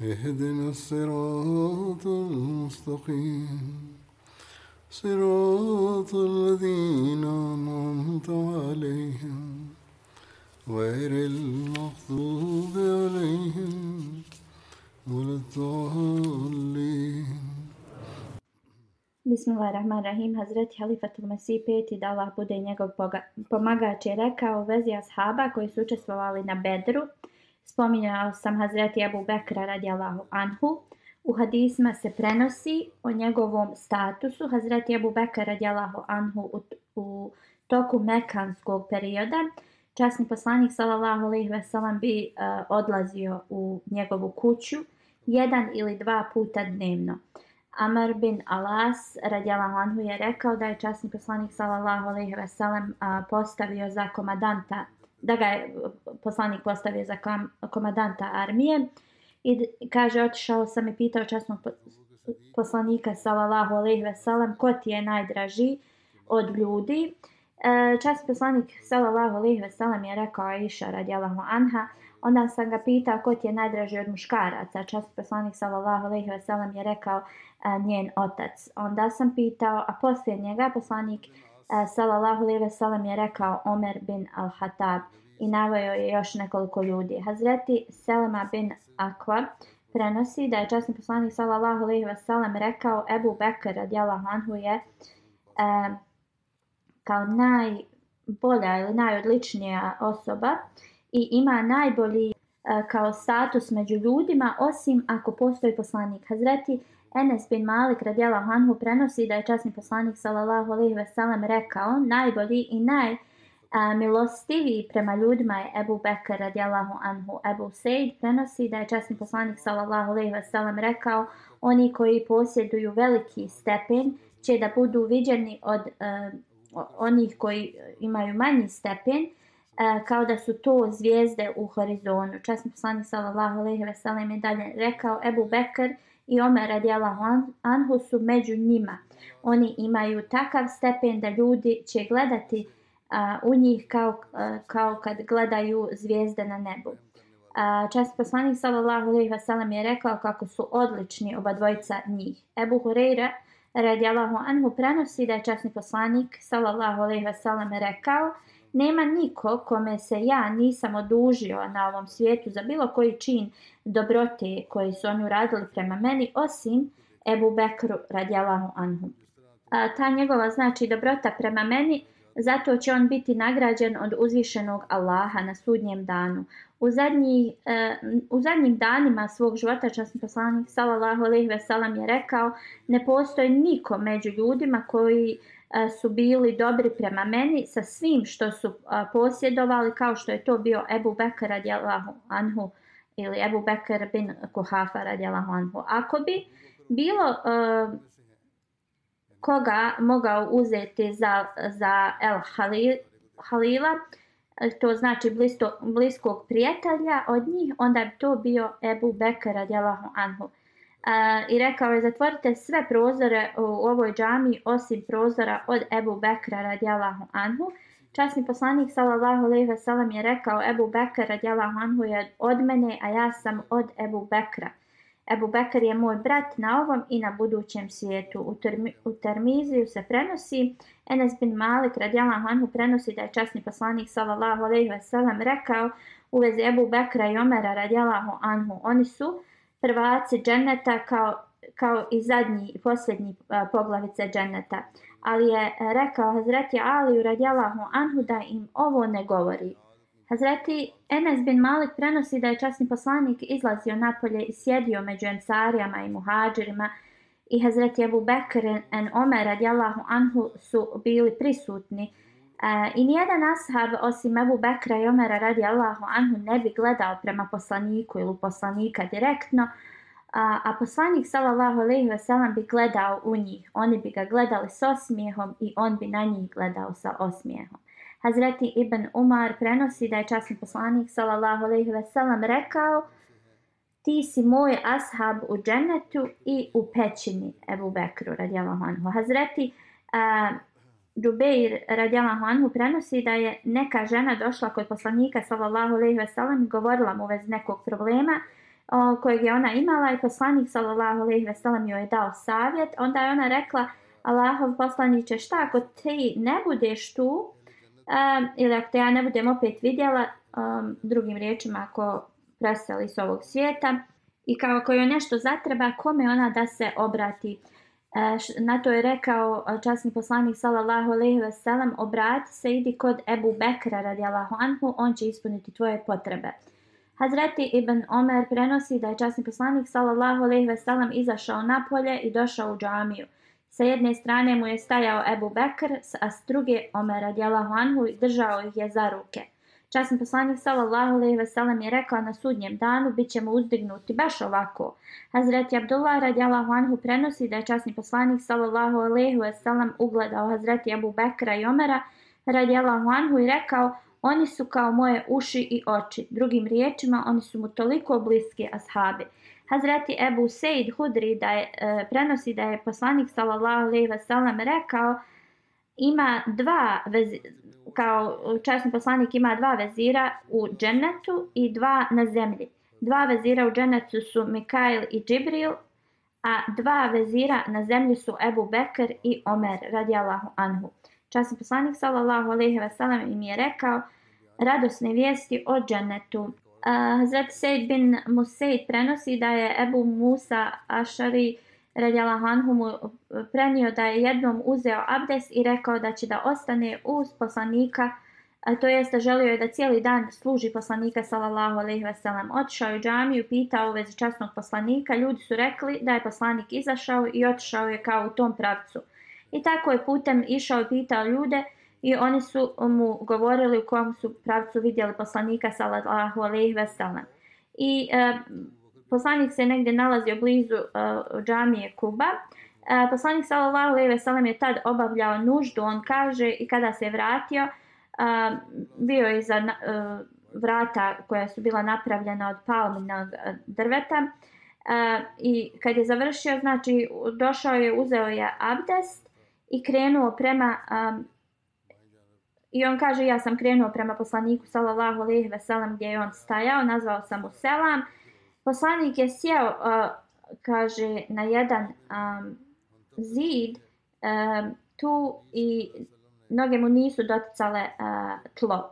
اهدنا الصراط المستقيم صراط الذين أنعمت عليهم غير المغضوب عليهم ولا الضالين Bismillahirrahmanirrahim. Hazreti Halifatul Mesih peti da Allah bude njegov poga- pomagač je rekao u vezi ashaba koji su učestvovali na Bedru. Spominjao sam Hazreti Abu Bekra radijallahu anhu. U hadisma se prenosi o njegovom statusu. Hazreti Abu Bekra radijallahu anhu u, u toku mekanskog perioda časni poslanik sallallahu alejhi ve sellem bi uh, odlazio u njegovu kuću jedan ili dva puta dnevno. Amar bin Alas radijallahu anhu je rekao da je časni poslanik sallallahu alejhi ve sellem postavio za komadanta da ga je poslanik postavio za kom, komadanta armije i kaže otišao sam i pitao časnog poslanika sallallahu alejhi ve sellem ko ti je najdraži od ljudi? E, časni poslanik sallallahu alejhi ve sellem je rekao Aisha radijallahu anha. Onda sam ga pitao ko ti je najdraži od muškaraca? Časni poslanik sallallahu alejhi ve sellem je rekao a, njen otac. Onda sam pitao, a poslije njega poslanik sallallahu alejhi ve sellem je rekao Omer bin al-Hatab i naveo je još nekoliko ljudi. Hazreti Selema bin Akva prenosi da je časni poslanik sallallahu alejhi ve sellem rekao Ebu Bekr radijallahu anhu je e, kao najbolja ili najodličnija osoba i ima najbolji e, kao status među ljudima osim ako postoji poslanik. Hazreti Enes bin Malik radijallahu anhu prenosi da je časni poslanik sallallahu alejhi ve sellem rekao najbolji i naj a, milostiviji prema ljudima je Ebu Bekr radijallahu anhu. Ebu Sejd prenosi da je časni poslanik sallallahu alejhi ve sellem rekao oni koji posjeduju veliki stepen će da budu viđeni od uh, onih koji imaju manji stepen e, kao da su to zvijezde u horizonu. Časni poslanik sallallahu alejhi ve sellem je dalje rekao Ebu Bekr i Omer radijallahu anhu su među njima. Oni imaju takav stepen da ljudi će gledati a, u njih kao, a, kao kad gledaju zvijezde na nebu. A, čast poslanik sallallahu alejhi ve sellem je rekao kako su odlični oba dvojica njih. Ebu Hurajra radijallahu anhu prenosi da je časni poslanik sallallahu alejhi ve sellem rekao nema niko kome se ja nisam odužio na ovom svijetu za bilo koji čin dobrote koji su oni uradili prema meni, osim Ebu Bekru radijalahu anhu. A, ta njegova znači dobrota prema meni, zato će on biti nagrađen od uzvišenog Allaha na sudnjem danu. U, zadnji, e, u zadnjim danima svog života časni poslanik sallallahu alejhi ve sellem je rekao ne postoji niko među ljudima koji su bili dobri prema meni sa svim što su posjedovali kao što je to bio Ebu Bekr radijalahu anhu ili Ebu Bekr bin Kuhafa radijalahu anhu. Ako bi bilo uh, koga mogao uzeti za, za El Halil, Halila, to znači blisto, bliskog prijatelja od njih, onda bi to bio Ebu Bekr radijalahu anhu i rekao je zatvorite sve prozore u ovoj džami osim prozora od Ebu Bekra radijalahu anhu. Časni poslanik sallallahu alejhi ve sellem je rekao Ebu Bekr radijalahu anhu je od mene, a ja sam od Ebu Bekra. Ebu Bekr je moj brat na ovom i na budućem svijetu. U, termi, u Termiziju se prenosi, Enes bin Malik radijalahu anhu prenosi da je časni poslanik sallallahu alejhi ve sellem rekao u vezi Ebu Bekra i Omera radijalahu anhu. Oni su prvaci dženeta kao, kao i zadnji i posljednji e, poglavice dženeta. Ali je rekao Hazreti Aliju radijalahu anhu da im ovo ne govori. Hazreti Enes bin Malik prenosi da je časni poslanik izlazio napolje i sjedio među ensarijama i muhađirima i Hazreti Ebu Bekr en Omer radijallahu anhu su bili prisutni. E, I nijedan ashab osim Ebu Bekra i Omera radijallahu anhu ne bi gledao prema poslaniku ili poslanika direktno, a, a poslanik sallallahu alejhi ve sellem bi gledao u njih. Oni bi ga gledali s osmijehom i on bi na njih gledao sa osmijehom. Hazreti Ibn Umar prenosi da je časni poslanik sallallahu alejhi ve sellem rekao: Ti si moj ashab u džennetu i u pećini Ebu Bekru radijallahu anhu. Hazreti uh, Džubeir radijallahu anhu prenosi da je neka žena došla kod poslanika sallallahu alejhi ve sellem i govorila mu vez nekog problema o, kojeg je ona imala i poslanik sallallahu alejhi ve sellem joj je dao savjet. Onda je ona rekla: Allahov poslanice, šta ako ti ne budeš tu um, ili ako te ja ne budem opet vidjela, um, drugim riječima ako preseli s ovog svijeta i kao ako joj nešto zatreba, kome ona da se obrati. Uh, E, na to je rekao e, časni poslanik sallallahu alejhi ve sellem obrati se idi kod Ebu Bekra radijallahu anhu on će ispuniti tvoje potrebe Hazreti Ibn Omer prenosi da je časni poslanik sallallahu alejhi ve sellem izašao na polje i došao u džamiju Sa jedne strane mu je stajao Ebu Bekr, a s druge Omer radijalahu anhu držao ih je za ruke. Časni poslanik sallallahu alejhi ve sellem je rekao na sudnjem danu bit ćemo uzdignuti baš ovako. Hazreti Abdullah radijallahu anhu prenosi da je časni poslanik sallallahu alejhi ve sellem ugledao Hazreti Abu Bekra i Omera radijallahu anhu i rekao oni su kao moje uši i oči. Drugim riječima oni su mu toliko bliski ashabi. Hazreti Ebu Seid Hudri da je, e, prenosi da je poslanik sallallahu alejhi ve sellem rekao ima dva vezira, kao časni poslanik ima dva vezira u džennetu i dva na zemlji. Dva vezira u džennetu su Mikail i Džibril, a dva vezira na zemlji su Ebu Bekr i Omer radijallahu anhu. Časni poslanik sallallahu alejhi ve sellem im je rekao radosne vijesti o džennetu. Hazret Sejd bin Musaid prenosi da je Ebu Musa Ašari Radjala Hanhu mu e, prenio da je jednom uzeo abdes i rekao da će da ostane uz poslanika, a to jeste želio je da cijeli dan služi poslanika sallallahu alejhi ve sellem. Otišao je u džamiju, pitao u vezi časnog poslanika, ljudi su rekli da je poslanik izašao i otišao je kao u tom pravcu. I tako je putem išao i pitao ljude, i oni su mu govorili u kom su pravcu vidjeli poslanika sallallahu alejhi ve sellem. I e, poslanik se negdje nalazio blizu uh, džamije Kuba. Uh, poslanik sallallahu alejhi ve sellem je tad obavljao nuždu, on kaže i kada se vratio, uh, bio je za uh, vrata koja su bila napravljena od palminog uh, drveta. E, I kad je završio, znači došao je, uzeo je abdest i krenuo prema um, I on kaže, ja sam krenuo prema poslaniku sallallahu alejhi ve sellem gdje je on stajao, nazvao sam mu selam. Poslanik je sjeo, uh, kaže, na jedan um, zid um, tu i noge mu nisu doticale uh, tlo.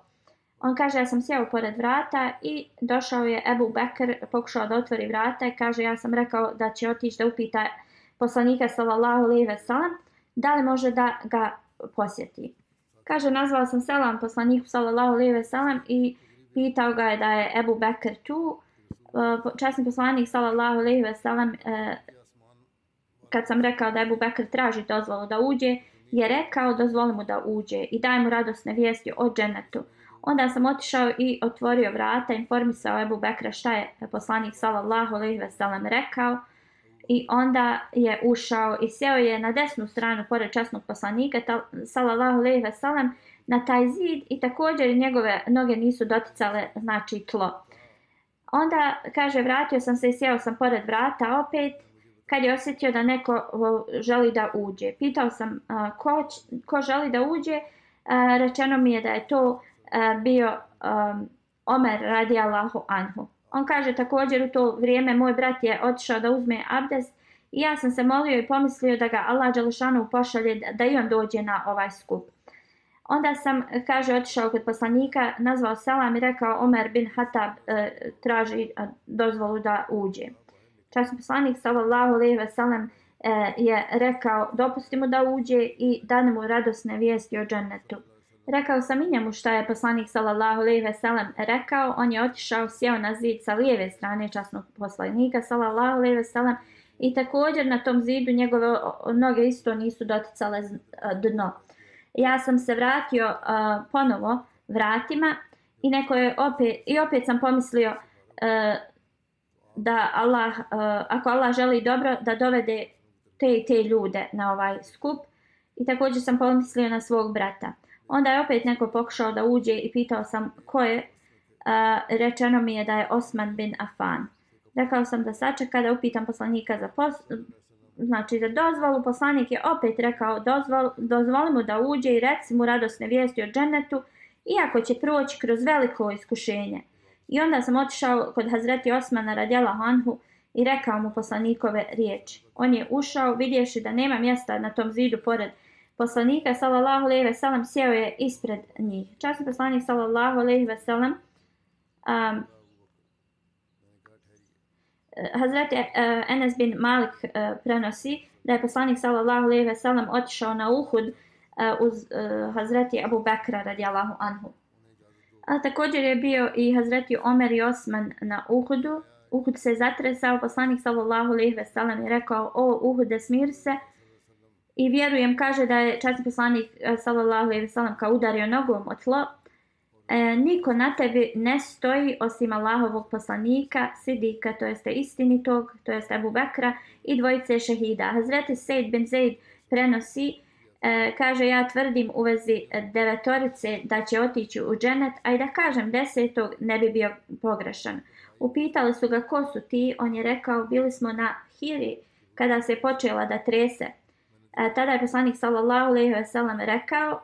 On kaže, ja sam sjeo pored vrata i došao je Ebu Bekr, pokušao da otvori vrata i kaže, ja sam rekao da će otići da upita poslanika sallallahu alejhi ve sellem da li može da ga posjeti. Kaže, nazvao sam selam poslaniku sallallahu alejhi ve sellem i pitao ga je da je Ebu Bekr tu. Eh, časni poslanik sallallahu alejhi ve sellem eh, kad sam rekao da Ebu Bekr traži dozvolu da uđe, je rekao dozvoli mu da uđe i daj mu radosne vijesti o dženetu. Onda sam otišao i otvorio vrata, informisao Ebu Bekra šta je poslanik sallallahu alejhi ve sellem rekao i onda je ušao i sjeo je na desnu stranu pored časnog poslanika sallallahu alejhi ve sellem na taj zid i također njegove noge nisu doticale znači tlo. Onda kaže vratio sam se i sjeo sam pored vrata opet kad je osjetio da neko želi da uđe. Pitao sam ko, ko želi da uđe, rečeno mi je da je to bio Omer radijallahu anhu. On kaže također u to vrijeme moj brat je otišao da uzme abdest i ja sam se molio i pomislio da ga Allah Đalešanu pošalje da i on dođe na ovaj skup. Onda sam, kaže, otišao kod poslanika, nazvao selam i rekao Omer bin Hatab e, traži e, dozvolu da uđe. Časni poslanik sallallahu alejhi ve sellem e, je rekao dopusti mu da uđe i dane mu radosne vijesti o džennetu. Rekao sam i njemu šta je poslanik sallallahu alejhi ve sellem rekao, on je otišao, sjeo na zid sa lijeve strane časnog poslanika sallallahu alejhi ve sellem i također na tom zidu njegove noge isto nisu doticale e, dno. Ja sam se vratio uh, ponovo vratima i neko je opet i opet sam pomislio uh, da Allah uh, ako Allah želi dobro da dovede te te ljude na ovaj skup i također sam pomislio na svog brata. Onda je opet neko pokušao da uđe i pitao sam ko je. Uh, rečeno mi je da je Osman bin Affan. Rekao sam da sačeka da upitam poslanika za pos znači za dozvolu. Poslanik je opet rekao dozvol, dozvoli mu da uđe i reci mu radosne vijesti o džennetu iako će proći kroz veliko iskušenje. I onda sam otišao kod Hazreti Osmana radjela Hanhu i rekao mu poslanikove riječi. On je ušao vidjevši da nema mjesta na tom zidu pored poslanika sallallahu alejhi ve sellem sjeo je ispred njih. Časni poslanik sallallahu alejhi ve sellem um, Hazreti uh, Enes bin Malik uh, prenosi da je poslanik sallallahu alejhi ve sellem otišao na Uhud uh, uz uh, Hazreti Abu Bekra radijallahu anhu. A također je bio i Hazreti Omer i Osman na Uhudu. Uhud se zatresao, poslanik sallallahu alejhi ve sellem je rekao: "O Uhude, smir se." I vjerujem, kaže da je časni poslanik sallallahu alejhi ve sellem kao udario nogom o tlo. E, niko na tebi ne stoji osim Allahovog poslanika, Sidika, to jeste istinitog, to jeste Abu Bekra i dvojice šehida. Hazreti Sejd bin Zaid prenosi, e, kaže ja tvrdim u vezi devetorice da će otići u dženet, a i da kažem desetog ne bi bio pogrešan. Upitali su ga ko su ti, on je rekao bili smo na Hiri kada se počela da trese. E, tada je poslanik sallallahu alejhi ve sellem rekao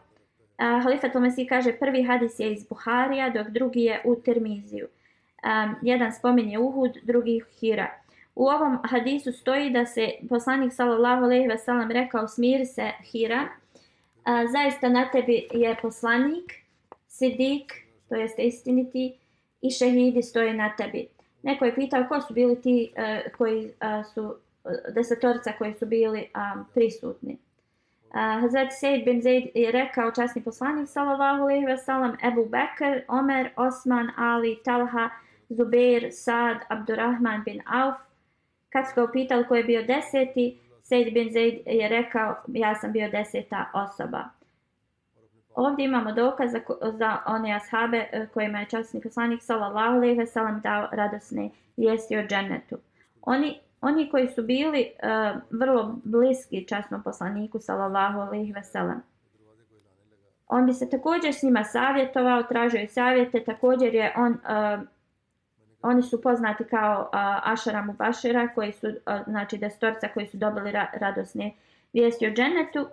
Uh, Halifat Mesih kaže prvi hadis je iz Buharija, dok drugi je u Termiziju. Um, jedan spominje Uhud, drugi Hira. U ovom hadisu stoji da se poslanik sallallahu alejhi ve sellem rekao smiri se Hira. A, zaista na tebi je poslanik, Sidik, to jest istiniti, i šehidi stoji na tebi. Neko je pitao ko su bili ti uh, koji uh, su e, desetorica koji su bili um, prisutni. Hazret Sejid bin Zaid je rekao časni poslanik sallallahu alejhi ve sellem Ebu Bekr, Omer, Osman, Ali, Talha, Zubair, Sad, Abdurrahman bin Auf. Kad su ga upitali ko je bio deseti, Sejid bin Zaid je rekao ja sam bio deseta osoba. Ovdje imamo dokaz za, za one ashabe e, kojima je časni poslanik sallallahu alejhi ve sellem dao radosne vijesti o džennetu. Oni oni koji su bili uh, vrlo bliski časnom poslaniku sallallahu alejhi ve sellem. On bi se također s njima savjetovao, tražio i savjete, također je on uh, oni su poznati kao uh, Ašara Mubašira, koji su, uh, znači destorca koji su dobili ra radosne vijesti o džennetu.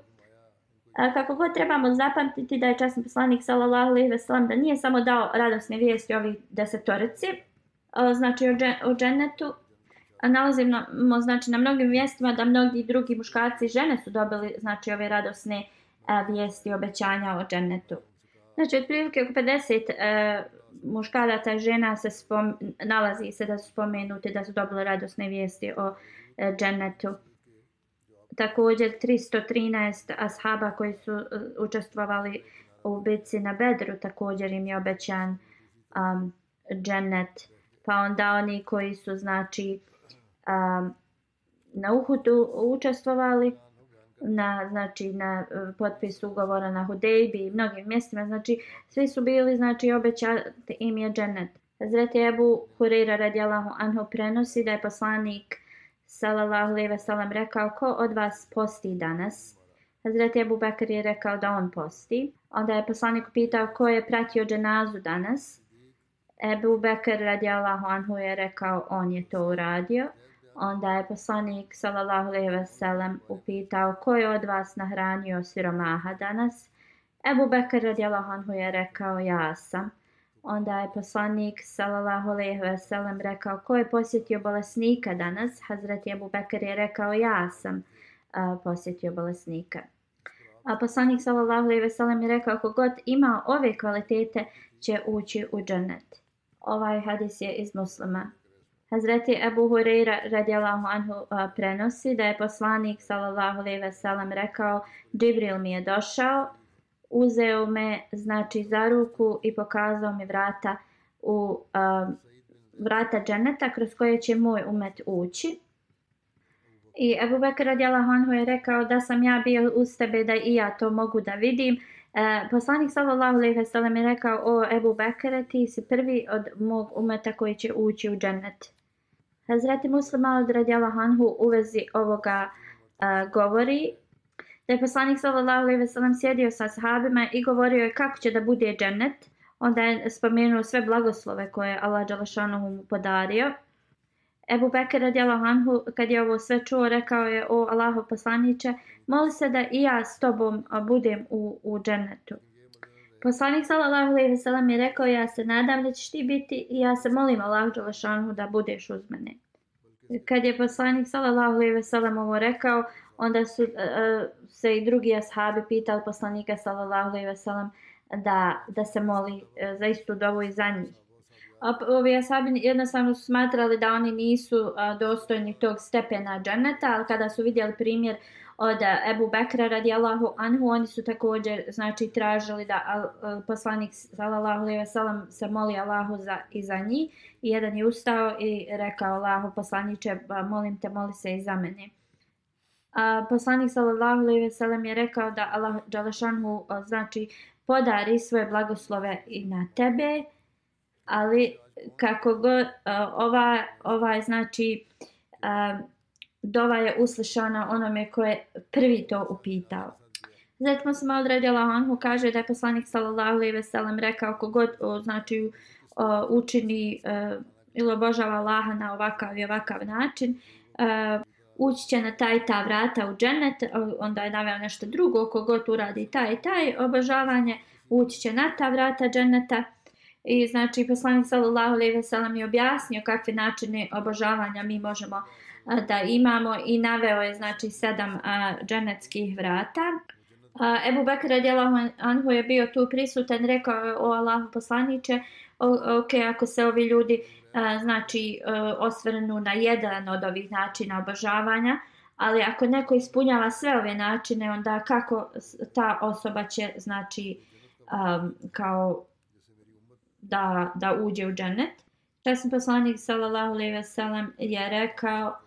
Kako god trebamo zapamtiti da je časni poslanik sallallahu alejhi ve sellem da nije samo dao radosne vijesti ovih desetorici, znači o, dženetu, o džennetu, nalazimo znači na mnogim mjestima da mnogi drugi muškarci i žene su dobili znači ove radosne a, vijesti obećanja o džennetu. Znači otprilike oko 50 a, e, muškaraca i žena se spom, nalazi se da su spomenuti da su dobili radosne vijesti o a, džennetu. Također 313 ashaba koji su a, učestvovali u bitci na Bedru također im je obećan um, džennet. Pa onda oni koji su znači a, na Uhudu učestvovali na znači na e, potpis ugovora na Hudejbi i mnogim mjestima. Znači svi su bili znači obećati im je džennet. Hazret Ebu Hurira radijallahu anhu prenosi da je poslanik sallallahu alejhi ve sellem rekao ko od vas posti danas? Hazret Ebu Bekr je rekao da on posti. Onda je poslanik pitao ko je pratio dženazu danas? Ebu Bekr radijallahu anhu je rekao on je to uradio. Onda je poslanik sallallahu alejhi ve sellem upitao ko je od vas nahranio siromaha danas? Ebu Bekr radijallahu anhu je rekao ja sam. Onda je poslanik sallallahu alejhi ve sellem rekao ko je posjetio bolesnika danas? Hazrat Ebu Bekr je rekao ja sam uh, posjetio bolesnika. A poslanik sallallahu alejhi ve sellem je rekao kogod ima ove kvalitete će ući u džennet. Ovaj hadis je iz muslima Hazreti Ebu Hureyra radijallahu anhu a, prenosi da je poslanik sallallahu alejhi ve sellem rekao Džibril mi je došao, uzeo me znači za ruku i pokazao mi vrata u a, vrata dženeta kroz koje će moj umet ući. I Ebu Bekr radijallahu anhu je rekao da sam ja bio uz tebe da i ja to mogu da vidim. E, poslanik sallallahu alejhi ve sellem je rekao o Ebu Bekre ti si prvi od mog umeta koji će ući u džennet. Hazreti Muslim Maud radijallahu anhu u vezi ovoga uh, govori da je poslanik sallallahu alejhi ve sellem sjedio sa sahabima i govorio je kako će da bude džennet. Onda je spomenuo sve blagoslove koje Allah dželle mu podario. Ebu Bekir radijallahu anhu kad je ovo sve čuo rekao je o Allahu poslanice moli se da i ja s tobom budem u u džennetu. Poslanik sallallahu alejhi ve sellem je rekao ja se nadam da ćeš ti biti i ja se molim Allahu dželle da budeš uz mene. Kad je poslanik sallallahu alejhi ve sellem ovo rekao, onda su uh, se i drugi ashabi pitali poslanika sallallahu alejhi ve sellem da da se moli uh, za istu dovu i za njih. A ovi ashabi jednostavno su smatrali da oni nisu uh, dostojni tog stepena dženeta, ali kada su vidjeli primjer od eh, Ebu Bekra radijallahu anhu, oni su također znači tražili da uh, poslanik sallallahu alejhi ve sellem se moli Allahu za i za njih. I jedan je ustao i rekao Allahu poslanice, molim te, moli se i za mene. A poslanik sallallahu alejhi ve sellem je rekao da Allah dželešanhu eh, znači podari svoje blagoslove i na tebe, ali kako god ova ova znači a, dova je uslišana onome ko je prvi to upitao. Zatim se malo odredila Anhu kaže da je poslanik sallallahu alejhi ve sellem rekao kogod znači o, učini o, ili obožava Allaha na ovakav i ovakav način, uh, ući će na taj ta vrata u džennet, onda je naveo nešto drugo, kogod uradi taj i taj obožavanje, ući će na ta vrata dženneta. I znači poslanik sallallahu alejhi ve sellem je objasnio kakve načine obožavanja mi možemo uh, da imamo i naveo je znači sedam a, dženeckih vrata. A, Ebu Bekr radijallahu anhu je bio tu prisutan, rekao o Allahu poslanice, ok, ako se ovi ljudi a, znači a, osvrnu na jedan od ovih načina obožavanja, ali ako neko ispunjava sve ove načine, onda kako ta osoba će znači a, kao da, da uđe u džennet. Časni poslanik sallallahu alejhi ve sellem je rekao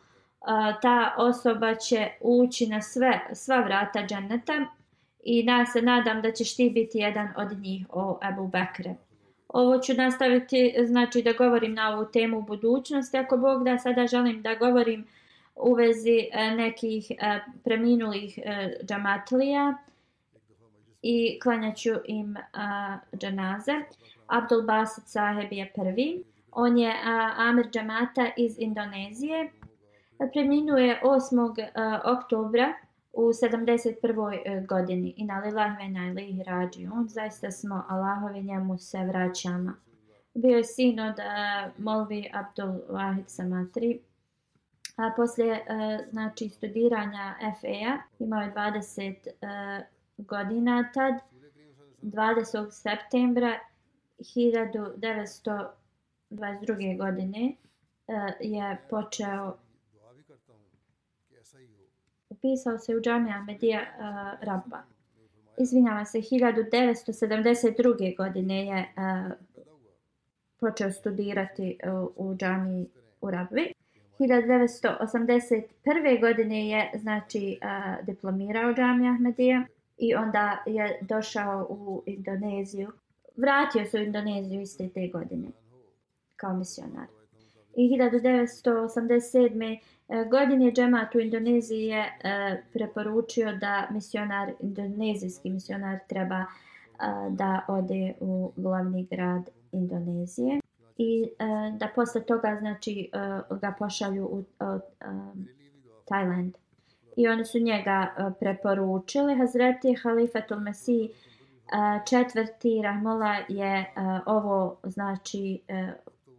ta osoba će ući na sve sva vrata dženneta i ja se nadam da ćeš ti biti jedan od njih o Ebu Bekre. Ovo ću nastaviti, znači da govorim na ovu temu u budućnosti. Ako Bog da sada želim da govorim u vezi e, nekih e, preminulih e, džamatlija i klanjaću im džanaze. Abdul Basit Saheb je prvi. On je Amir džamata iz Indonezije preminuo je 8. Eh, oktobra u 71. Eh, godini i na lillahi ve na ilihi rađi on zaista smo Allahovi njemu se vraćamo bio je sin od uh, Molvi Abdul Wahid Samatri a poslije uh, znači studiranja FA imao je 20 uh, godina tad 20. septembra 1922. godine uh, je počeo upisao se u džamija Ahmedija uh, eh, Rabba. Izvinjava se, 1972. godine je uh, počeo studirati uh, u džamiji u Rabbi. 1981. godine je znači uh, diplomirao džamija Ahmedija i onda je došao u Indoneziju. Vratio se u Indoneziju iste te godine kao misionar. I 1987. E, godine džemat u Indoneziji je e, preporučio da misionar, indonezijski misionar treba e, da ode u glavni grad Indonezije i da posle toga znači ga pošalju u Tajland. I oni su njega preporučili. Hazreti Halifatul Mesih četvrti Rahmola je ovo znači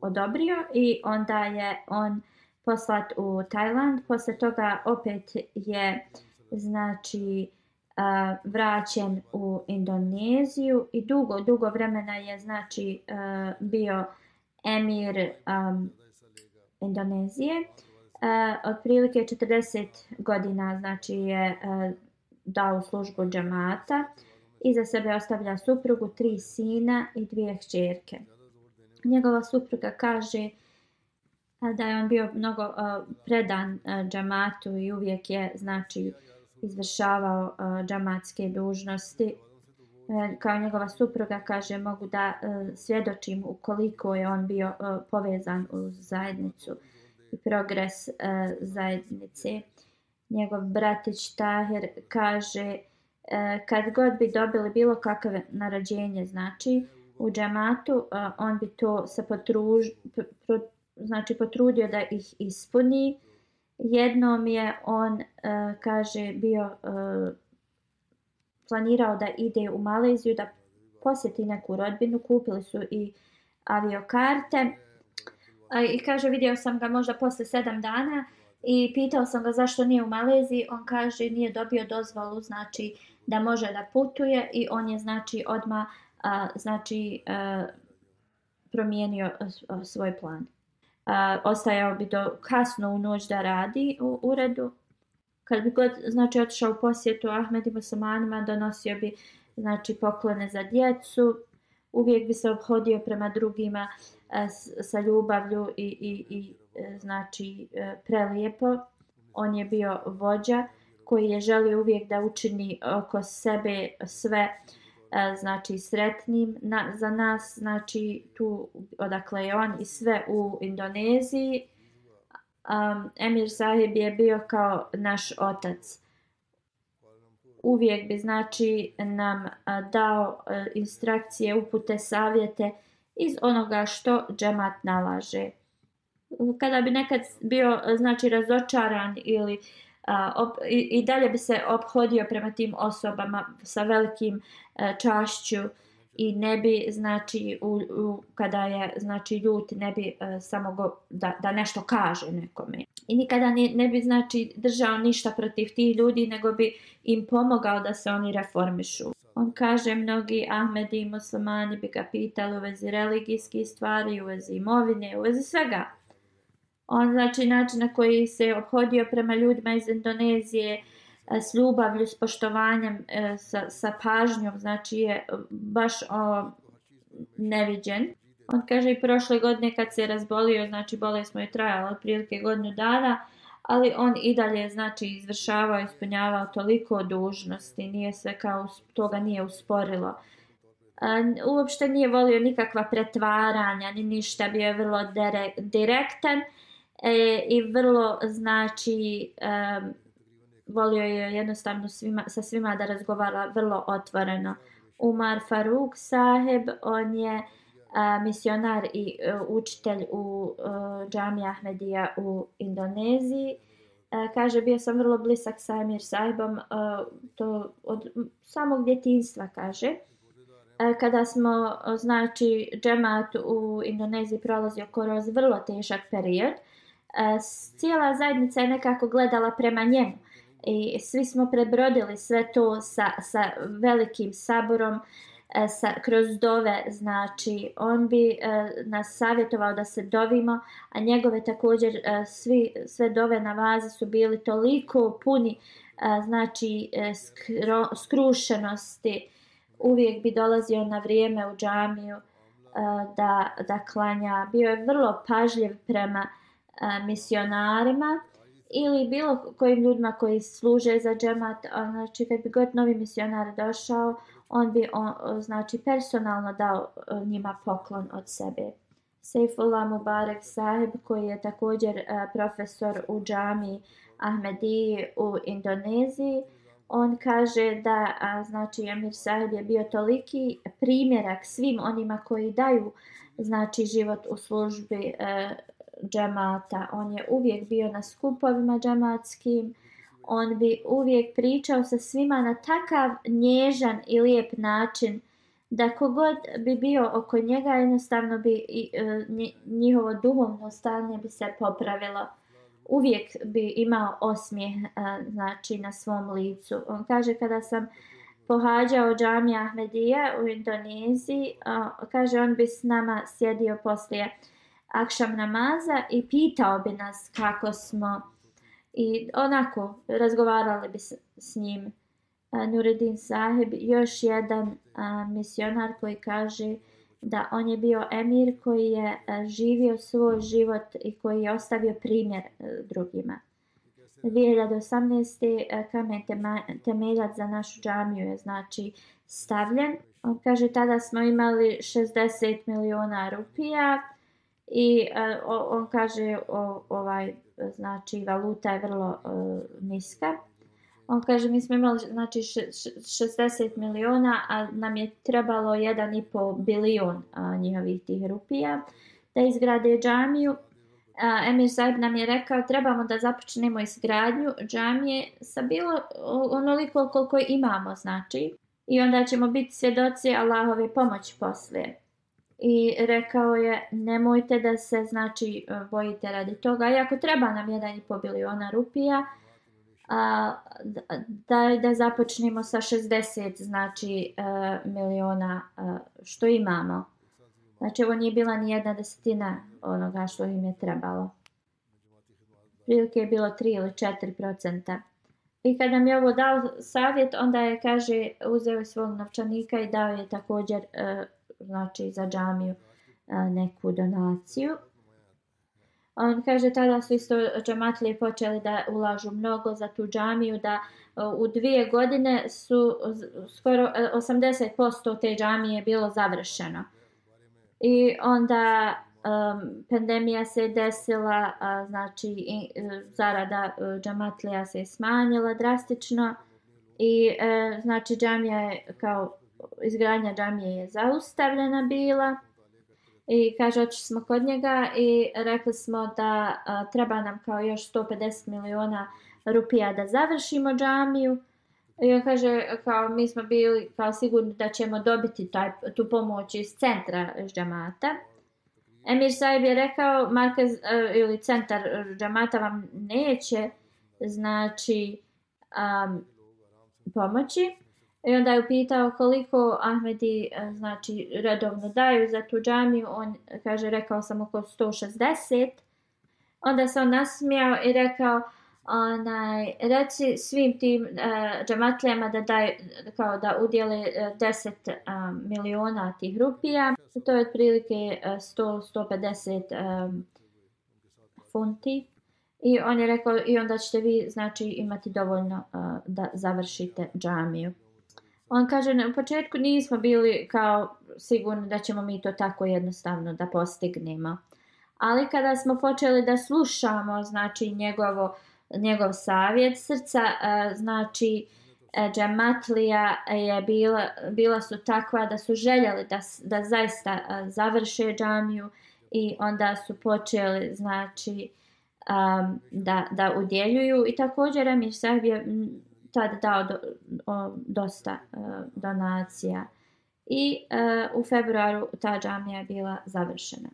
odobrio i onda je on poslat u Tajland. Posle toga opet je znači uh, vraćen u Indoneziju i dugo, dugo vremena je znači uh, bio emir um, Indonezije. Uh, otprilike 40 godina znači je uh, dao službu džamata. Iza sebe ostavlja suprugu, tri sina i dvije hćerke. Njegova supruga kaže da je on bio mnogo uh, predan uh, džamatu i uvijek je znači izvršavao uh, džamatske dužnosti. Uh, kao njegova supruga kaže mogu da uh, svjedočim ukoliko je on bio uh, povezan u zajednicu i progres uh, zajednice. Njegov bratić Tahir kaže uh, kad god bi dobili bilo kakve narađenje znači u džamatu on bi to se potruž, pro, znači potrudio da ih ispuni. Jednom je on, e, kaže, bio e, planirao da ide u Maleziju da posjeti neku rodbinu, kupili su i aviokarte. I kaže, vidio sam ga možda posle sedam dana i pitao sam ga zašto nije u Maleziji. On kaže, nije dobio dozvolu, znači da može da putuje i on je znači odma a, znači a, promijenio e, e, svoj plan a, ostajao bi do kasno u noć da radi u uredu. Kad bi god, znači, otišao u posjetu Ahmed i Muslimanima, donosio bi, znači, poklone za djecu. Uvijek bi se obhodio prema drugima a, s, sa ljubavlju i, i, i znači, e, prelijepo. On je bio vođa koji je želio uvijek da učini oko sebe sve uh, E, znači sretnim na, za nas, znači tu odakle je on i sve u Indoneziji. Um, Emir Sahib je bio kao naš otac. Uvijek bi znači nam a, dao a, instrukcije, upute, savjete iz onoga što džemat nalaže. Kada bi nekad bio znači razočaran ili a, op, i, i dalje bi se obhodio prema tim osobama sa velikim E, čašću i ne bi znači u, u, kada je znači ljut ne bi uh, samo go, da, da nešto kaže nekome. I nikada ne, ne bi znači držao ništa protiv tih ljudi nego bi im pomogao da se oni reformišu. On kaže mnogi Ahmedi i muslimani bi ga pitali u vezi religijskih stvari u vezi imovine u vezi svega on znači način na koji se obhodio prema ljudima iz Indonezije e, s ljubavlju, s poštovanjem, e, sa, sa pažnjom, znači je baš o, neviđen. On kaže i prošle godine kad se razbolio, znači bolest mu je trajala otprilike godinu dana, ali on i dalje znači izvršavao, ispunjavao toliko dužnosti, nije se kao toga nije usporilo. E, uopšte nije volio nikakva pretvaranja, ni ništa, bio je vrlo direktan e, i vrlo znači e, volio je jednostavno svima, sa svima da razgovara vrlo otvoreno. Umar Faruk Saheb, on je a, misionar i a, učitelj u e, a, džami Ahmedija u Indoneziji. A, kaže, bio sam vrlo blisak sa Emir Sahibom, a, to od samog djetinstva, kaže. A, kada smo, znači, džemat u Indoneziji prolazio kroz vrlo težak period, a, E, cijela zajednica je nekako gledala prema njemu. I svi smo prebrodili sve to sa, sa velikim saborom e, sa, kroz dove, znači on bi e, nas savjetovao da se dovimo, a njegove također e, svi, sve dove na vazi su bili toliko puni e, znači e, skro, skrušenosti, uvijek bi dolazio na vrijeme u džamiju e, da, da klanja, bio je vrlo pažljiv prema e, misionarima, ili bilo kojim ljudima koji služe za džemat, znači kad bi god novi misionar došao, on bi on, znači personalno dao e, njima poklon od sebe. Saifullah Mubarak Saheb koji je također e, profesor u džami Ahmediji u Indoneziji, on kaže da znači Amir Saheb je bio toliki primjerak svim onima koji daju znači život u službi e, džemata. On je uvijek bio na skupovima džematskim. On bi uvijek pričao sa svima na takav nježan i lijep način da kogod bi bio oko njega jednostavno bi i, e, njihovo duhovno stanje bi se popravilo. Uvijek bi imao osmijeh e, znači, na svom licu. On kaže kada sam pohađao džamija Ahmedija u Indoneziji, kaže on bi s nama sjedio poslije akšam namaza i pitao bi nas kako smo i onako razgovarali bi s, s njim. Nureddin Sahib, još jedan a, misionar koji kaže da on je bio emir koji je a, živio svoj život i koji je ostavio primjer a, drugima. 2018. E, kamen temeljac za našu džamiju je znači stavljen. On kaže tada smo imali 60 miliona rupija i uh, on kaže o, ovaj znači valuta je vrlo uh, niska. On kaže mi smo imali znači 60 miliona, a nam je trebalo 1,5 bilion a, njihovih tih rupija da izgrade džamiju. A, Emir Saib nam je rekao trebamo da započnemo izgradnju džamije sa bilo onoliko koliko imamo znači i onda ćemo biti svjedoci Allahove pomoći poslije. I rekao je nemojte da se znači e, bojite radi toga, i ako treba nam 1,5 biliona rupija, a, da, da započnemo sa 60 znači a, miliona a, što imamo. Znači ovo nije bila ni jedna desetina onoga što im je trebalo. Prilike je bilo 3 ili 4 procenta. I kada mi je ovo dao savjet, onda je, kaže, uzeo svog novčanika i dao je također, uh, znači, za džamiju neku donaciju. On kaže tada su isto džamatlije počeli da ulažu mnogo za tu džamiju, da u dvije godine su skoro e, 80% te džamije bilo završeno. I onda um, pandemija se desila, a, znači i, e, zarada e, džamatlija se smanjila drastično i e, znači džamija je kao izgradnja džamije je zaustavljena bila. I kaže, oči smo kod njega i rekli smo da a, treba nam kao još 150 miliona rupija da završimo džamiju. I on kaže, kao mi smo bili kao sigurni da ćemo dobiti taj, tu pomoć iz centra džamata. Emir Saib je rekao, Markez uh, ili centar džamata vam neće znači um, pomoći. I onda je upitao koliko Ahmedi e, znači redovno daju za tu džamiju. On kaže rekao sam oko 160. Onda se on nasmijao i rekao onaj, reci svim tim e, uh, džamatlijama da daju, kao da udjele uh, 10 uh, miliona tih rupija. To je otprilike uh, 100-150 um, funti. I on je rekao i onda ćete vi znači imati dovoljno uh, da završite džamiju. On kaže, na početku nismo bili kao sigurni da ćemo mi to tako jednostavno da postignemo. Ali kada smo počeli da slušamo, znači, njegovo, njegov savjet srca, e, znači, e, džematlija je bila, bila su takva da su željeli da, da zaista e, završe džamiju i onda su počeli, znači, da, da udjeljuju. I također Emir Sahib je tada dao do, o, dosta uh, donacija i uh, u februaru ta džamija je bila završena.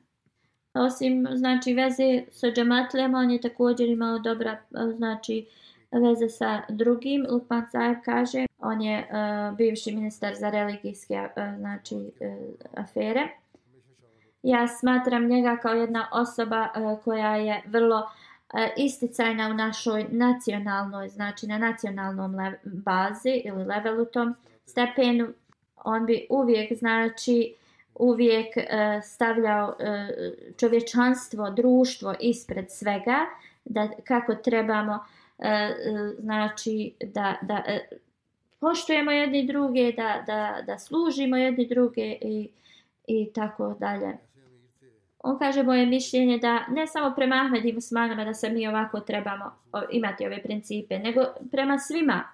Osim znači veze sa džematlijama, on je također imao dobra e, znači veze sa drugim. Lukman Saev kaže, on je uh, bivši ministar za religijske uh, znači uh, afere. Ja smatram njega kao jedna osoba uh, koja je vrlo E, isticajna u našoj nacionalnoj, znači na nacionalnom bazi ili levelu tom stepenu, on bi uvijek, znači, uvijek e, stavljao uh, čovječanstvo, društvo ispred svega, da kako trebamo, znači, da, da poštujemo jedni druge, da, da, da služimo jedni druge i, i tako dalje on kaže moje mišljenje da ne samo prema Ahmed i Musmanama da se mi ovako trebamo imati ove principe, nego prema svima,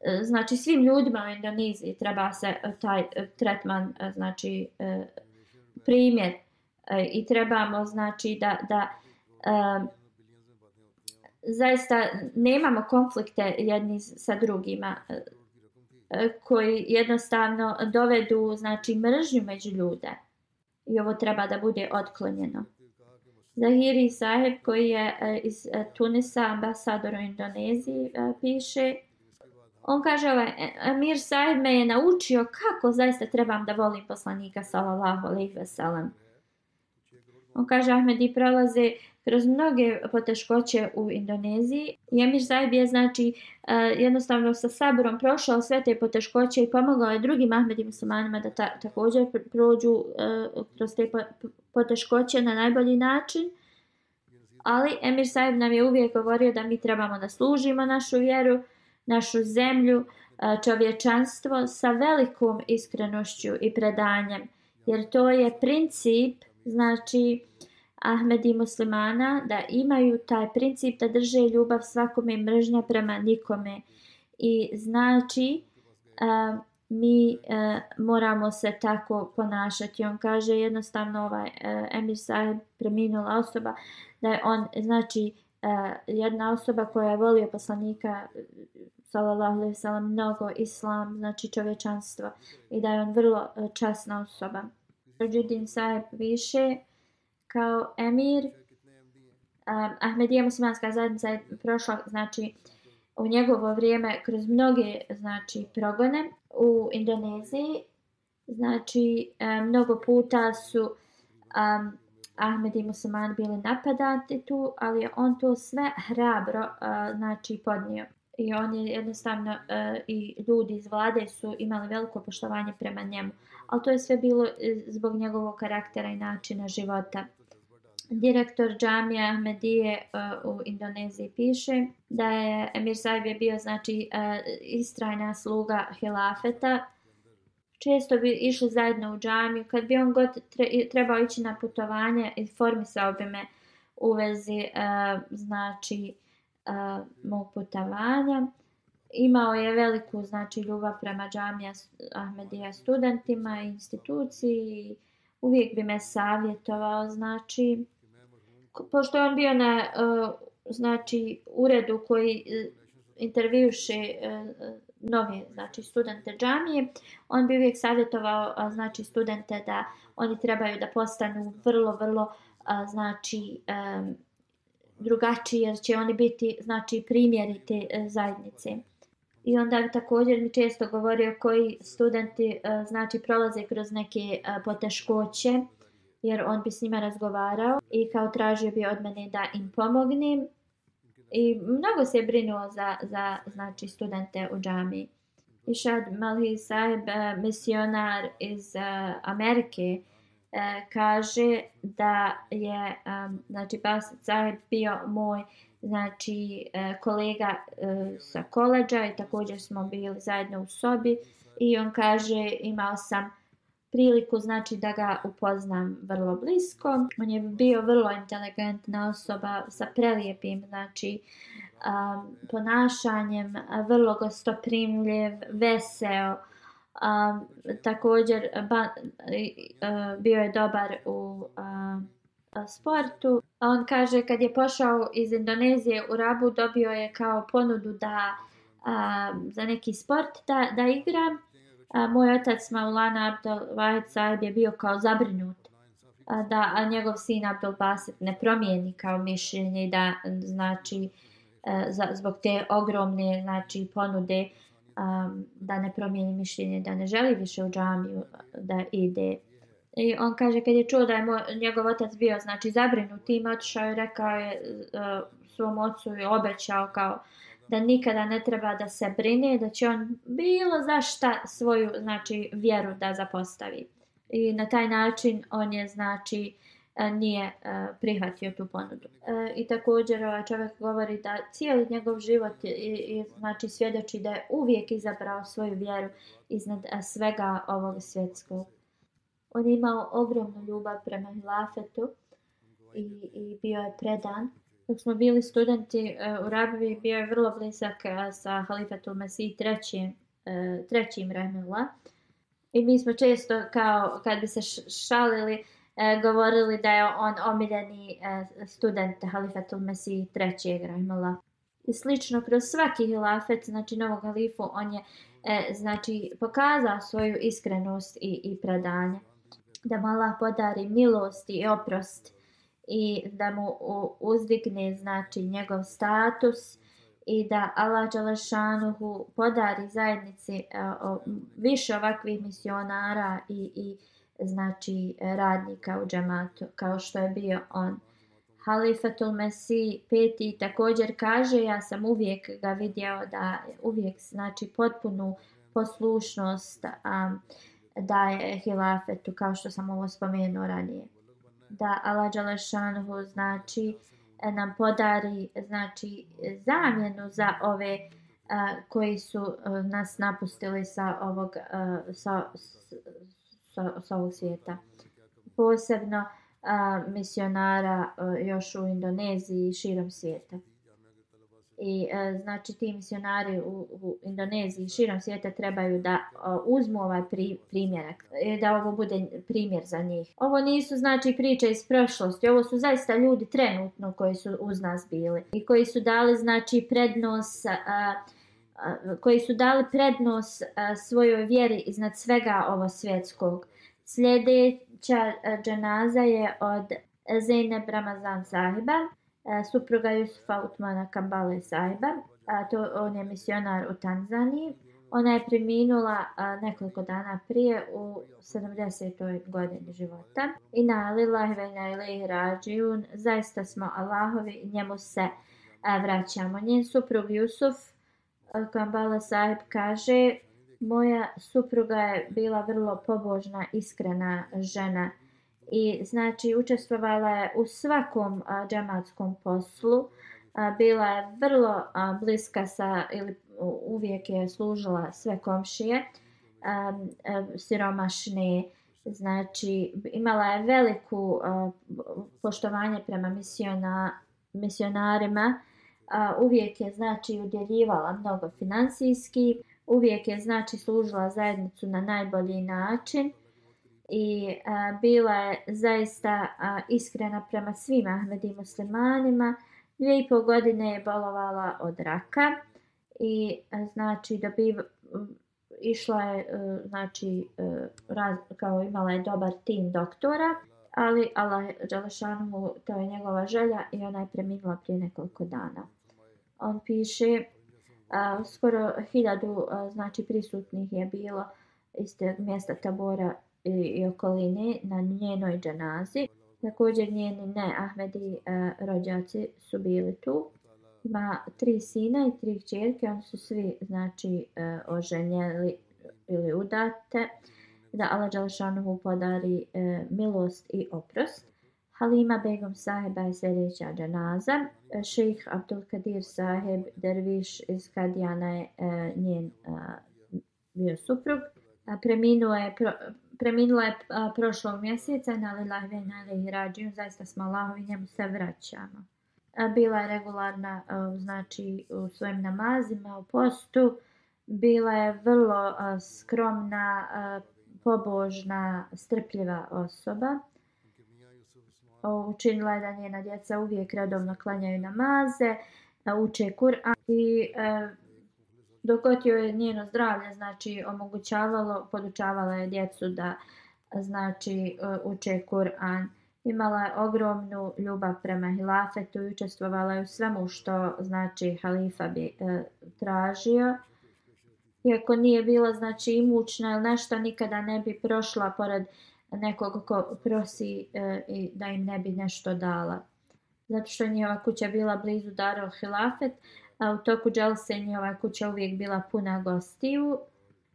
e, znači svim ljudima u Indoneziji treba se e, taj e, tretman, znači primjer. I trebamo znači da, da zaista nemamo konflikte jedni sa drugima koji jednostavno dovedu znači mržnju među ljude i ovo treba da bude otklonjeno. Zahiri Saheb koji je e, iz e, Tunisa, ambasador u Indoneziji, e, piše On kaže, ovaj, Amir Saheb me je naučio kako zaista trebam da volim poslanika sallallahu alaihi ve sellem. On kaže Ahmedi prolaze kroz mnoge poteškoće u Indoneziji. Jemir Emir je znači e, jednostavno sa sabrom prošao sve te poteškoće i pomogao je drugim Ahmedi muslimanima da ta, također prođu e, kroz te poteškoće na najbolji način. Ali Emir Saib nam je uvijek govorio da mi trebamo da služimo našu vjeru, našu zemlju, e, čovječanstvo sa velikom iskrenošću i predanjem. Jer to je princip, znači, Ahmed i muslimana da imaju taj princip da drže ljubav svakome mržnja prema nikome. I znači a, mi uh, moramo se tako ponašati. On kaže jednostavno ovaj uh, Emir Sahib preminula osoba da je on znači uh, jedna osoba koja je volio poslanika sallallahu alejhi ve sellem mnogo islam znači čovječanstvo i da je on vrlo časna osoba. Tajuddin Saheb više kao emir. Um, Ahmedija muslimanska zajednica je prošla znači u njegovo vrijeme kroz mnoge znači progone u Indoneziji. Znači um, mnogo puta su um, Ahmed i musliman bili napadati tu ali on to sve hrabro uh, znači podnio. I on je jednostavno uh, i ljudi iz vlade su imali veliko poštovanje prema njemu ali to je sve bilo e, zbog njegovog karaktera i načina života direktor džamija Ahmedije uh, u Indoneziji piše da je Emir Saib je bio znači uh, istrajna sluga hilafeta. Često bi išli zajedno u džamiju. Kad bi on god tre, trebao ići na putovanje, informisao bi me u vezi uh, znači uh, mog putovanja. Imao je veliku znači ljubav prema džamija Ahmedija studentima i instituciji. Uvijek bi me savjetovao znači pošto je on bio na uh, znači uredu koji e, uh, intervjuše uh, e, nove znači studente džamije on bi uvijek savjetovao uh, znači studente da oni trebaju da postanu vrlo vrlo uh, znači um, drugačiji jer će oni biti znači primjeri te zajednice i onda također mi često govorio koji studenti uh, znači prolaze kroz neke uh, poteškoće jer on bi s njima razgovarao i kao tražio bi od mene da im pomognem i mnogo se brinuo za, za znači, studente u džami. Išad Malhi Saheb, e, misionar iz uh, Amerike, uh, kaže da je um, znači, Basit Sahib bio moj znači, e, kolega e, sa koleđa i također smo bili zajedno u sobi i on kaže imao sam priliku znači da ga upoznam vrlo blisko. On je bio vrlo inteligentna osoba sa prelijepim znači um, ponašanjem, vrlo gostoprimljiv, veseo. Um, također ba, uh, bio je dobar u uh, sportu. On kaže kad je pošao iz Indonezije u Rabu dobio je kao ponudu da a, za neki sport da, da igra. A, moj otac Maulana Abdel Wahid Saib je bio kao zabrinut a, da a njegov sin Abdel Basit ne promijeni kao mišljenje da znači a, za, zbog te ogromne znači ponude a, da ne promijeni mišljenje da ne želi više u džamiju e, da ide I on kaže kad je čuo da je moj, njegov otac bio znači zabrinut tim otišao je, rekao je uh, svom ocu i obećao kao da nikada ne treba da se brine, da će on bilo za šta svoju znači, vjeru da zapostavi. I na taj način on je znači e, nije uh, prihvatio tu ponudu. Uh, I također ovaj čovjek govori da cijeli njegov život je, je, znači svjedoči da je uvijek izabrao svoju vjeru iznad svega ovog svjetskog. On je imao ogromnu ljubav prema hilafetu i, i bio je predan dok smo bili studenti uh, u Rabi, bio je vrlo blizak uh, sa Halifatul Mesih trećim, uh, trećim Rahmila. I mi smo često, kao kad bi se šalili, govorili da je on omiljeni student Halifatul Mesih trećeg Rahmila. I slično, kroz svaki hilafet, znači novog halifu, on je znači, pokazao svoju iskrenost i, i predanje. Da mu Allah podari milost i oprost i da mu uzdigne znači njegov status i da Allah Đalešanuhu podari zajednici uh, više ovakvih misionara i, i znači radnika u džamatu kao što je bio on. Halifatul Mesih peti također kaže ja sam uvijek ga vidio da uvijek znači potpunu poslušnost a, daje hilafetu kao što sam ovo spomenuo ranije. Da Allah Đalešanhu znači e, nam podari znači zamjenu za ove a, koji su a, nas napustili sa ovog a, sa, sa, sa ovog svijeta. Posebno a, misionara a, još u Indoneziji i širom svijeta. I e, znači ti misionari u, u Indoneziji i širom svijeta trebaju da e, uzmu ovaj pri, primjerak, e, da ovo bude primjer za njih. Ovo nisu znači priče iz prošlosti, ovo su zaista ljudi trenutno koji su uz nas bili i koji su dali znači prednost a, koji su dali prednost svojoj vjeri iznad svega ovo svjetskog. Sljedeća džanaza je od Zeynep Ramazan sahiba, E, supruga Jusufa Utmana Kambale a To, on je misionar u Tanzaniji. Ona je preminula e, nekoliko dana prije u 70. godini života. I na lillahi ve na ilahi rađijun, zaista smo Allahovi, njemu se e, vraćamo. Njen suprug Jusuf, Kambala Saib kaže, moja supruga je bila vrlo pobožna, iskrena žena i znači učestvovala je u svakom a, džematskom poslu. A, bila je vrlo a, bliska sa ili uvijek je služila sve komšije a, a, siromašne. Znači imala je veliku a, poštovanje prema misiona, misionarima. A, uvijek je znači udjeljivala mnogo financijski uvijek je znači služila zajednicu na najbolji način i a, bila je zaista a, iskrena prema svim Ahmedi muslimanima. Dvije i pol godine je bolovala od raka i a, znači da bi išla je a, znači a, raz, kao imala je dobar tim doktora ali Allah Đalešanu to je njegova želja i ona je preminula prije nekoliko dana. On piše a, skoro hiljadu a, znači prisutnih je bilo iz tog mjesta Tabora i, i okoline na njenoj džanazi. Također njeni ne Ahmedi e, rođaci su bili tu. Ima tri sina i tri čerke, oni su svi znači e, oženjeli ili udate da Allah Đalšanovu podari e, milost i oprost. Halima Begum saheba je sljedeća džanaza. E, šejh Abdul Kadir Saheb derviš iz Kadijana je e, njen e, bio suprug. A, preminuo je, pro, preminula je a, prošlog mjeseca na lillahi ve na lillahi rađiju. Zaista smo Allahovi njemu se vraćamo. A, bila je regularna a, znači u svojim namazima, u postu. Bila je vrlo a, skromna, a, pobožna, strpljiva osoba učinila je da njena djeca uvijek redovno klanjaju namaze, uče Kur'an i e, dok je njeno zdravlje znači omogućavalo, podučavala je djecu da znači e, uče Kur'an. Imala je ogromnu ljubav prema hilafetu i učestvovala je u svemu što znači halifa bi e, tražio. Iako nije bila znači imućna ili nešto, nikada ne bi prošla pored nekog ko prosi e, i da im ne bi nešto dala. Zato što je njeva kuća bila blizu Darul Hilafet, a u toku dželse je njihova kuća uvijek bila puna gostiju.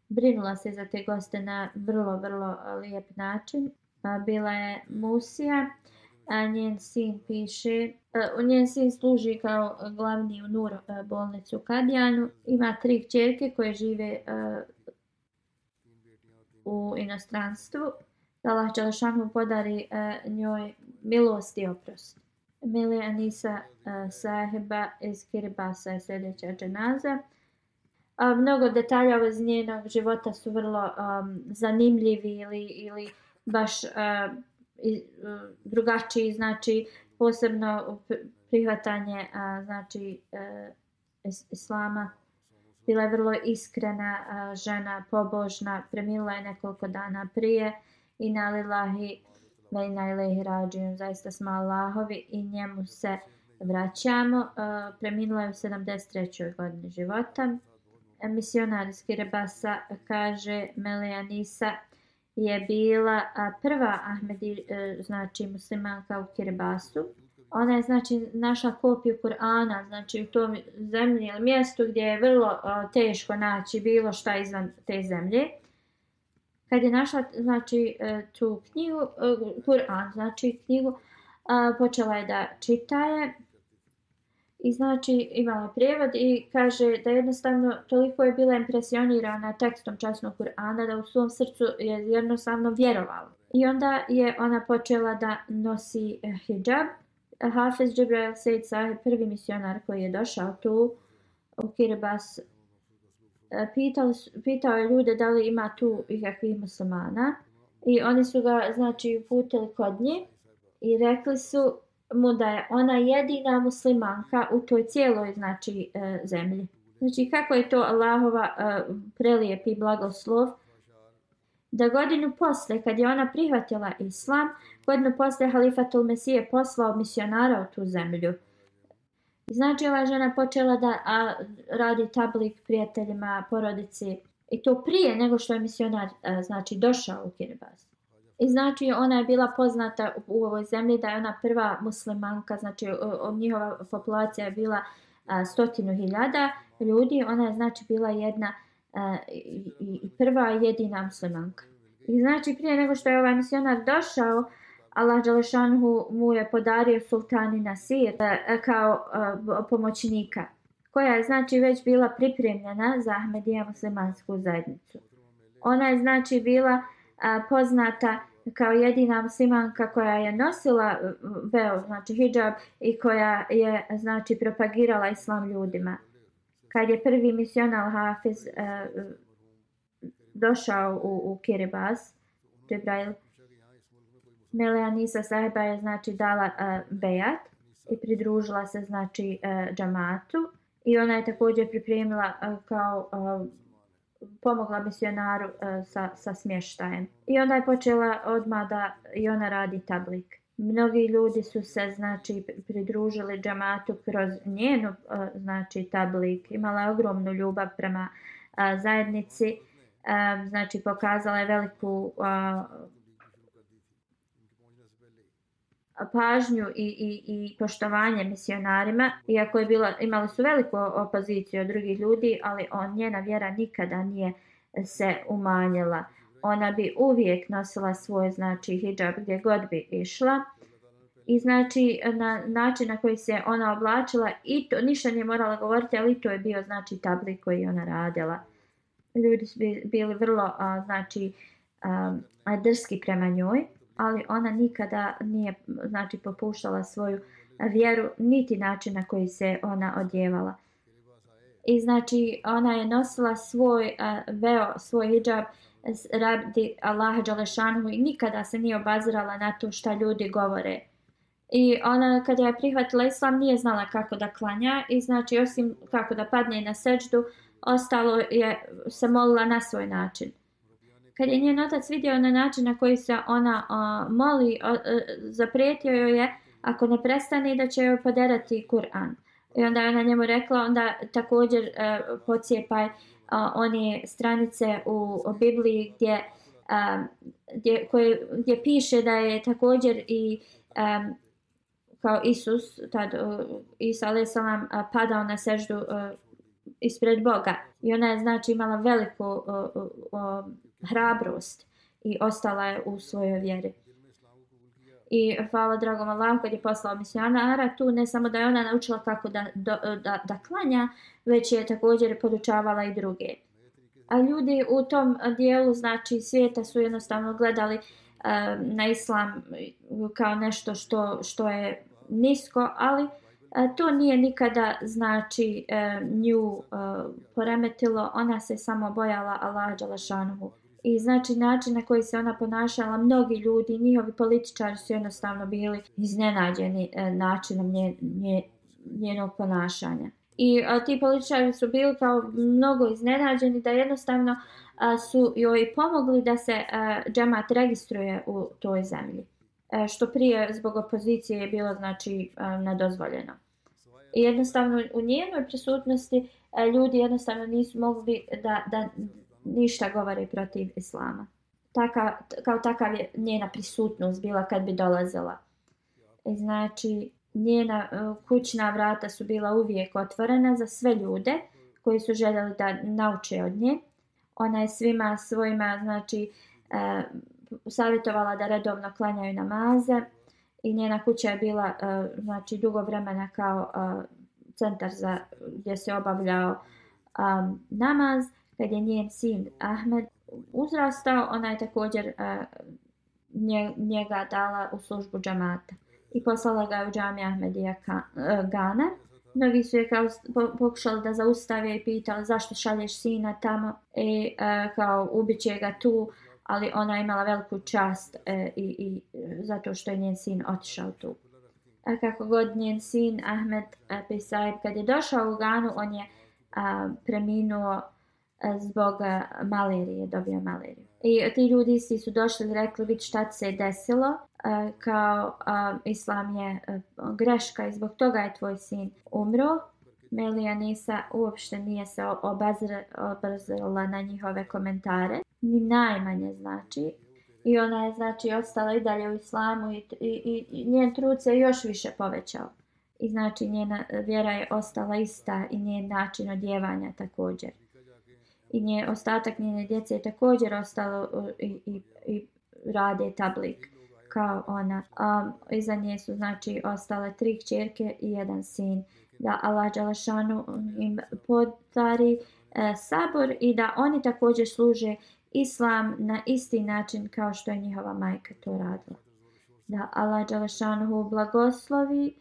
Brinula se za te goste na vrlo, vrlo lijep način. A, bila je Musija, a njen sin piše, a, njen sin služi kao glavni u Nur bolnicu u Kadijanu. Ima tri čerke koje žive a, u inostranstvu. Allah Đelšanu podari uh, njoj milost i oprost. Mili Anisa uh, sahiba iz Kiribasa je sljedeća dženaza. Uh, mnogo detalja iz njenog života su vrlo um, zanimljivi ili, ili baš uh, i, uh, drugačiji, znači posebno prihvatanje uh, znači, uh, islama. Bila je vrlo iskrena uh, žena, pobožna, premila je nekoliko dana prije. I na lillahi ve na rađijun. Zaista smo Allahovi i njemu se vraćamo. E, preminula je u 73. godini života. E, misionarski Rebasa kaže Melija Nisa je bila prva Ahmedi, e, znači muslimanka u Kirbasu. Ona je znači našla kopiju Kur'ana, znači u tom zemlji ili mjestu gdje je vrlo teško naći bilo šta izvan te zemlje. Kad je našla znači e, tu knjigu, e, Kur'an, znači knjigu, e, počela je da čita je i znači imala prijevod i kaže da jednostavno toliko je bila impresionirana tekstom časnog Kur'ana da u svom srcu je jednostavno vjerovala. I onda je ona počela da nosi hijab. Hafiz Džibrail Sejid Sahib, prvi misionar koji je došao tu u Kiribas, E, pitao, pitao je ljude da li ima tu ikakvih muslimana. I oni su ga znači uputili kod nje i rekli su mu da je ona jedina muslimanka u toj cijeloj znači e, zemlji. Znači kako je to Allahova e, prelijepi blagoslov da godinu posle kad je ona prihvatila islam, godinu posle halifatul Mesije poslao misionara u tu zemlju. Znači ova žena počela da a, radi tablik prijateljima, porodici i to prije nego što je misionar a, znači došao u Kiribati. I znači ona je bila poznata u ovoj zemlji da je ona prva muslimanka, znači od njihova populacija je bila a, stotinu hiljada ljudi, ona je znači bila jedna e, a, i, i prva jedina muslimanka. I znači prije nego što je ovaj misionar došao, Allah Đalešanhu mu je podario sultani Nasir e, e, kao e, pomoćnika, koja je znači već bila pripremljena za Ahmedija muslimansku zajednicu. Ona je znači bila poznata kao jedina muslimanka koja je nosila veo, znači hijab i koja je znači propagirala islam ljudima. Kad je prvi misional Hafiz došao u, u Kiribas, Džibrail, Meleanisa sahiba je znači dala uh, bejat i pridružila se znači uh, džamatu i ona je također pripremila uh, kao uh, pomogla misionaru uh, sa, sa smještajem. I onda je počela odmah da i ona radi tablik. Mnogi ljudi su se znači pridružili džamatu kroz njenu uh, znači tablik. Imala je ogromnu ljubav prema uh, zajednici. Uh, znači pokazala je veliku uh, pažnju i, i, i poštovanje misionarima, iako je bila, imali su veliku opoziciju od drugih ljudi, ali on, njena vjera nikada nije se umanjila. Ona bi uvijek nosila svoj znači hijab gdje god bi išla. I znači na način na koji se ona oblačila i to ništa nije morala govoriti, ali to je bio znači tablik koji ona radila. Ljudi su bili vrlo a, znači a, drski prema njoj ali ona nikada nije znači popuštala svoju vjeru niti način na koji se ona odjevala. I znači ona je nosila svoj uh, veo, svoj hijab radi Allaha Đalešanhu i nikada se nije obazirala na to šta ljudi govore. I ona kad je prihvatila islam nije znala kako da klanja i znači osim kako da padne na seđdu, ostalo je se molila na svoj način kad je njen otac vidio na način na koji se ona uh, moli, uh, zaprijetio joj je ako ne prestane da će joj poderati Kur'an. I onda je ona njemu rekla, onda također e, uh, pocijepaj uh, one stranice u, u Bibliji gdje, uh, gdje, koje, gdje piše da je također i um, kao Isus, tad uh, Isa a.s. Uh, padao na seždu uh, ispred Boga. I ona je znači imala veliku uh, uh, uh, hrabrost i ostala je u svojoj vjeri. I hvala dragom Allahu kad je poslao misionara tu, ne samo da je ona naučila kako da, da, da, da klanja, već je također podučavala i druge. A ljudi u tom dijelu znači svijeta su jednostavno gledali uh, na islam kao nešto što, što je nisko, ali uh, to nije nikada znači uh, nju uh, poremetilo, ona se samo bojala Allah Đalašanuhu i znači način na koji se ona ponašala, mnogi ljudi, njihovi političari su jednostavno bili iznenađeni e, načinom nje, nje, njenog ponašanja. I a, ti političari su bili kao mnogo iznenađeni da jednostavno a, su joj pomogli da se a, džemat registruje u toj zemlji. A, e, što prije zbog opozicije je bilo znači a, nedozvoljeno. I jednostavno u njenoj prisutnosti a, ljudi jednostavno nisu mogli da, da ništa govore protiv islama. taka, kao takav je njena prisutnost bila kad bi dolazila. I znači, njena e, kućna vrata su bila uvijek otvorena za sve ljude koji su željeli da nauče od nje. Ona je svima svojima, znači, e, savjetovala da redovno klanjaju namaze i njena kuća je bila, e, znači, dugo vremena kao e, centar za, gdje se obavljao um, namaz. Kad je njen sin Ahmed uzrastao, ona je također uh, njega dala u službu džamata i poslala ga u džami Ahmedija e, Gana. Mnogi su je kao pokušali da zaustave i pitali zašto šalješ sina tamo i e, kao ubiće ga tu, ali ona je imala veliku čast e, i, i zato što je njen sin otišao tu. A kako god njen sin Ahmed e, Pisaib, kad je došao u Ganu, on je a, preminuo zbog eh, malerije, dobio maleriju. I ti ljudi svi su došli i rekli vidi šta se desilo, eh, kao eh, islam je greška i zbog toga je tvoj sin umro. Melija Nisa uopšte nije se obazrala na njihove komentare, ni najmanje znači. I ona je znači ostala i dalje u islamu i, i, i njen trud se još više povećao. I znači njena vjera je ostala ista i njen način odjevanja također i nje ostatak njene djece je također ostalo e, i, i, i rade tablik kao ona. Um, iza nje su znači ostale tri čerke i jedan sin. Da Allah Đalašanu im podari e, sabor i da oni također služe islam na isti način kao što je njihova majka to radila. Da Allah Đalašanu blagoslovi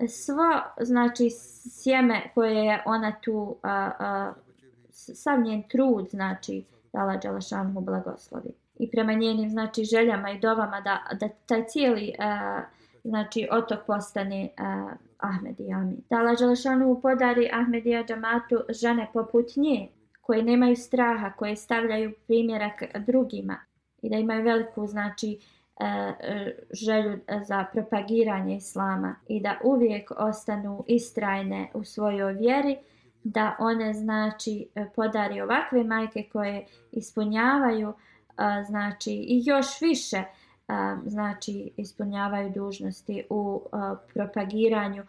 e, svo znači sjeme koje je ona tu a, a, sav njen trud, znači, da Allah Đalašanu blagoslovi. I prema njenim, znači, željama i dovama da, da taj cijeli, uh, znači, otok postane e, uh, Ahmed Amin. Da Allah Đalašanu podari Ahmed i žene poput nje, koje nemaju straha, koje stavljaju primjerak drugima i da imaju veliku, znači, e, želju za propagiranje islama i da uvijek ostanu istrajne u svojoj vjeri, da one znači e, podari ovakve majke koje ispunjavaju e, znači i još više e, znači ispunjavaju dužnosti u propagiranju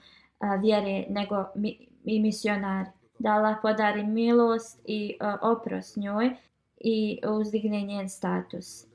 vjere nego mi, i misionari. Da Allah podari milost i oprost njoj i uzdigne njen status.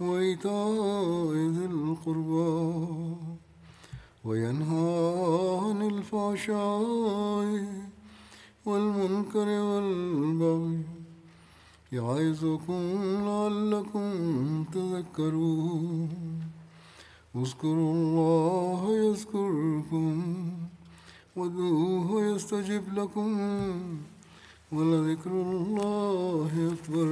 وإيتاء ذي القربى وينهى عن الفحشاء والمنكر والبغي يعظكم لعلكم تذكرون. اذكروا الله يذكركم ودوه يستجب لكم ولذكر الله أكبر.